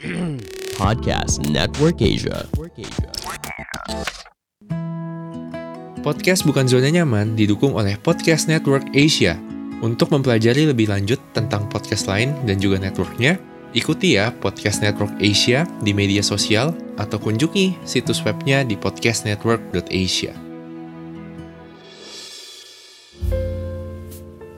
Podcast Network Asia. Podcast Bukan Zona Nyaman didukung oleh Podcast Network Asia. Untuk mempelajari lebih lanjut tentang podcast lain dan juga networknya, ikuti ya Podcast Network Asia di media sosial atau kunjungi situs webnya di podcastnetwork.asia.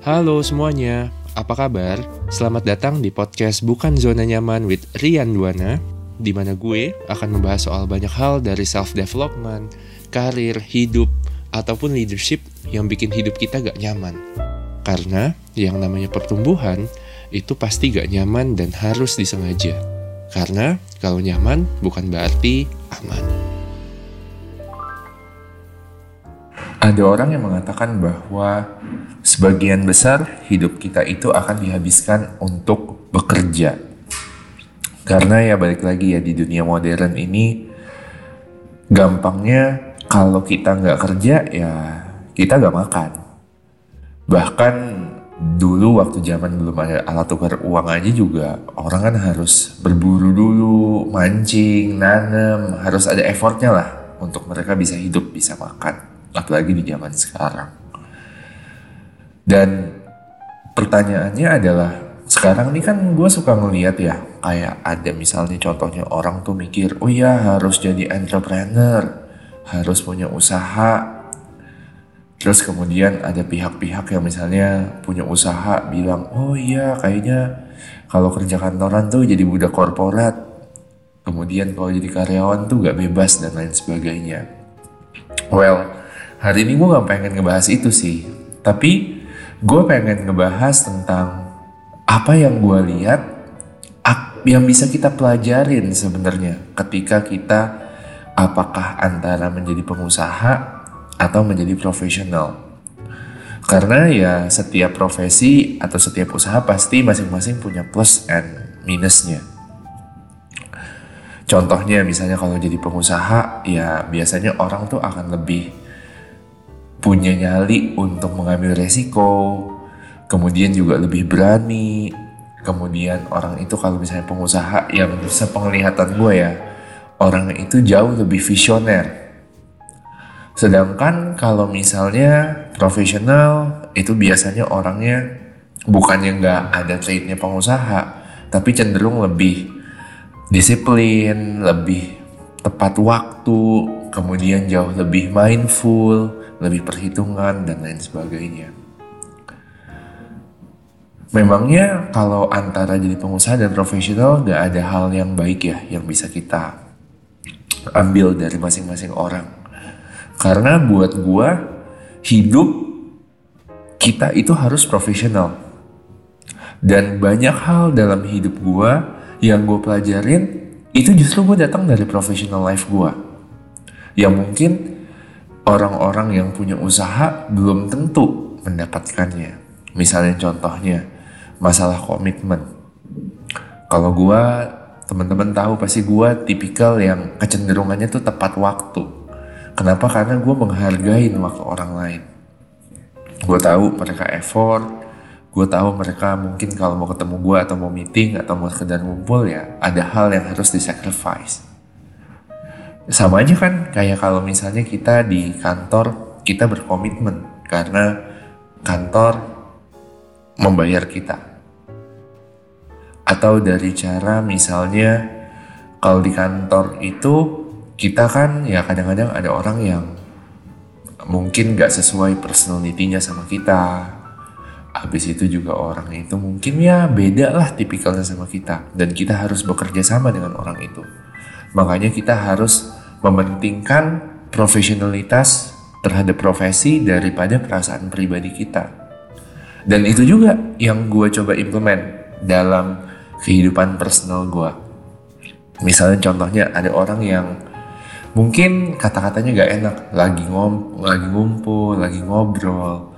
Halo semuanya, apa kabar? Selamat datang di podcast Bukan Zona Nyaman with Rian Duana, di mana gue akan membahas soal banyak hal dari self-development, karir, hidup, ataupun leadership yang bikin hidup kita gak nyaman. Karena yang namanya pertumbuhan itu pasti gak nyaman dan harus disengaja. Karena kalau nyaman bukan berarti aman. Ada orang yang mengatakan bahwa sebagian besar hidup kita itu akan dihabiskan untuk bekerja. Karena ya balik lagi ya di dunia modern ini gampangnya kalau kita nggak kerja ya kita nggak makan. Bahkan dulu waktu zaman belum ada alat tukar uang aja juga orang kan harus berburu dulu, mancing, nanem, harus ada effortnya lah untuk mereka bisa hidup, bisa makan. Apalagi di zaman sekarang. Dan pertanyaannya adalah sekarang ini kan gue suka ngeliat ya kayak ada misalnya contohnya orang tuh mikir oh iya harus jadi entrepreneur harus punya usaha. Terus kemudian ada pihak-pihak yang misalnya punya usaha bilang oh iya kayaknya kalau kerja kantoran tuh jadi budak korporat kemudian kalau jadi karyawan tuh gak bebas dan lain sebagainya. Well hari ini gue gak pengen ngebahas itu sih tapi gue pengen ngebahas tentang apa yang gue lihat yang bisa kita pelajarin sebenarnya ketika kita apakah antara menjadi pengusaha atau menjadi profesional. Karena ya setiap profesi atau setiap usaha pasti masing-masing punya plus and minusnya. Contohnya misalnya kalau jadi pengusaha ya biasanya orang tuh akan lebih punya nyali untuk mengambil resiko, kemudian juga lebih berani, kemudian orang itu kalau misalnya pengusaha yang sepenglihatan gue ya orang itu jauh lebih visioner. Sedangkan kalau misalnya profesional itu biasanya orangnya bukannya nggak ada traitnya pengusaha tapi cenderung lebih disiplin lebih tepat waktu kemudian jauh lebih mindful lebih perhitungan dan lain sebagainya Memangnya kalau antara jadi pengusaha dan profesional gak ada hal yang baik ya yang bisa kita ambil dari masing-masing orang. Karena buat gue hidup kita itu harus profesional. Dan banyak hal dalam hidup gue yang gue pelajarin itu justru gue datang dari professional life gue. Yang mungkin orang-orang yang punya usaha belum tentu mendapatkannya. Misalnya contohnya, masalah komitmen. Kalau gue, teman-teman tahu pasti gue tipikal yang kecenderungannya tuh tepat waktu. Kenapa? Karena gue menghargai waktu orang lain. Gue tahu mereka effort, gue tahu mereka mungkin kalau mau ketemu gue atau mau meeting atau mau sekedar ngumpul ya ada hal yang harus disacrifice. Sama aja kan kayak kalau misalnya kita di kantor kita berkomitmen. Karena kantor membayar kita. Atau dari cara misalnya kalau di kantor itu kita kan ya kadang-kadang ada orang yang mungkin gak sesuai personalitinya sama kita. Habis itu juga orang itu mungkin ya beda lah tipikalnya sama kita. Dan kita harus bekerja sama dengan orang itu makanya kita harus mementingkan profesionalitas terhadap profesi daripada perasaan pribadi kita dan itu juga yang gue coba implement dalam kehidupan personal gue. Misalnya contohnya ada orang yang mungkin kata-katanya gak enak, lagi ngom, lagi ngumpul, lagi ngobrol.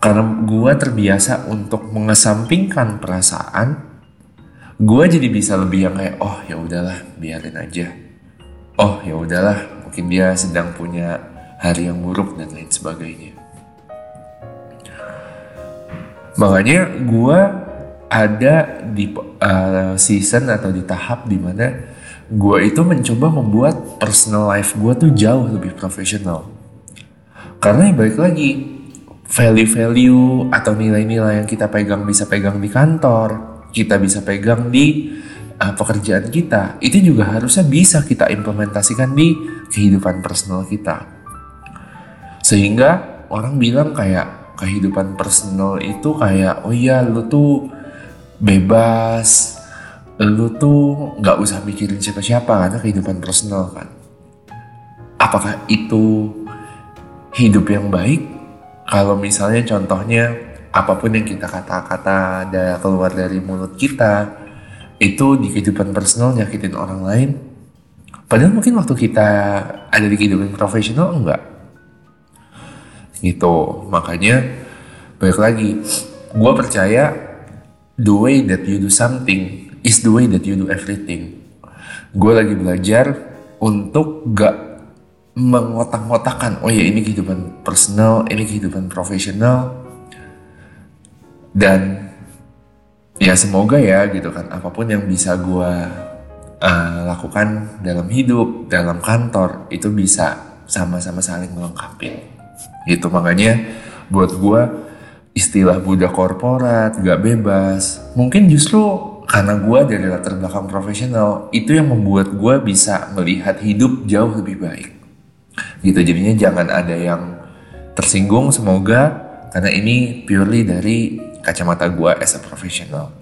Karena gue terbiasa untuk mengesampingkan perasaan, gue jadi bisa lebih yang kayak oh ya udahlah biarin aja. Oh ya udahlah mungkin dia sedang punya hari yang buruk dan lain sebagainya. Makanya gue ada di uh, season atau di tahap di mana gue itu mencoba membuat personal life gue tuh jauh lebih profesional. Karena ya balik lagi, value-value atau nilai-nilai yang kita pegang bisa pegang di kantor, kita bisa pegang di uh, pekerjaan kita, itu juga harusnya bisa kita implementasikan di kehidupan personal kita. Sehingga orang bilang kayak kehidupan personal itu kayak, oh iya lu tuh bebas. Lu tuh nggak usah mikirin siapa-siapa karena kehidupan personal kan. Apakah itu hidup yang baik? Kalau misalnya contohnya apa pun yang kita kata-kata ada keluar dari mulut kita itu di kehidupan personal nyakitin orang lain. Padahal mungkin waktu kita ada di kehidupan profesional enggak. Gitu. Makanya balik lagi gue percaya the way that you do something is the way that you do everything. Gue lagi belajar untuk gak mengotak-ngotakan, oh ya ini kehidupan personal, ini kehidupan profesional, dan ya semoga ya gitu kan, apa pun yang bisa gue uh, lakukan dalam hidup, dalam kantor, itu bisa sama-sama saling melengkapi. Gitu makanya buat gue istilah budak korporat, gak bebas. Mungkin justru karena gue dari latar belakang profesional, itu yang membuat gue bisa melihat hidup jauh lebih baik. Gitu, jadinya jangan ada yang tersinggung semoga karena ini purely dari kacamata gue as a professional.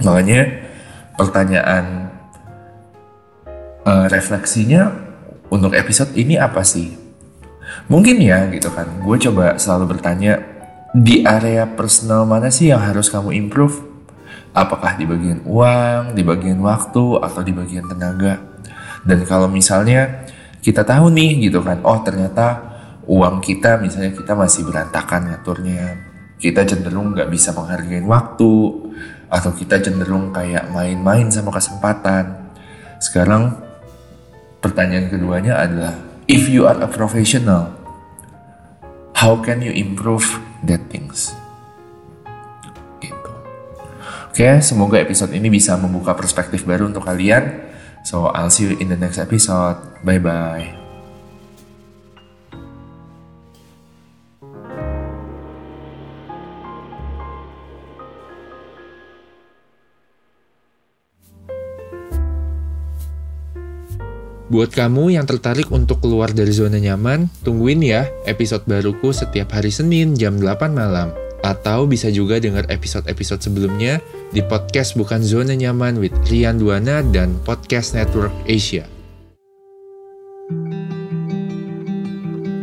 Makanya pertanyaan uh, refleksinya untuk episode ini apa sih? Mungkin ya gitu kan, gue coba selalu bertanya di area personal mana sih yang harus kamu improve? Apakah di bagian uang, di bagian waktu, atau di bagian tenaga? Dan kalau misalnya kita tahu nih gitu kan, oh ternyata uang kita misalnya kita masih berantakan ngaturnya, kita cenderung nggak bisa menghargai waktu, atau kita cenderung kayak main-main sama kesempatan. Sekarang pertanyaan keduanya adalah, if you are a professional, how can you improve that things. Gitu. Oke, semoga episode ini bisa membuka perspektif baru untuk kalian. So, I'll see you in the next episode. Bye-bye. Buat kamu yang tertarik untuk keluar dari zona nyaman, tungguin ya episode baruku setiap hari Senin jam 8 malam. Atau bisa juga dengar episode-episode sebelumnya di podcast Bukan Zona Nyaman with Rian Duana dan Podcast Network Asia.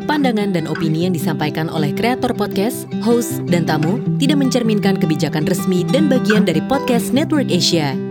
Pandangan dan opini yang disampaikan oleh kreator podcast, host, dan tamu tidak mencerminkan kebijakan resmi dan bagian dari Podcast Network Asia.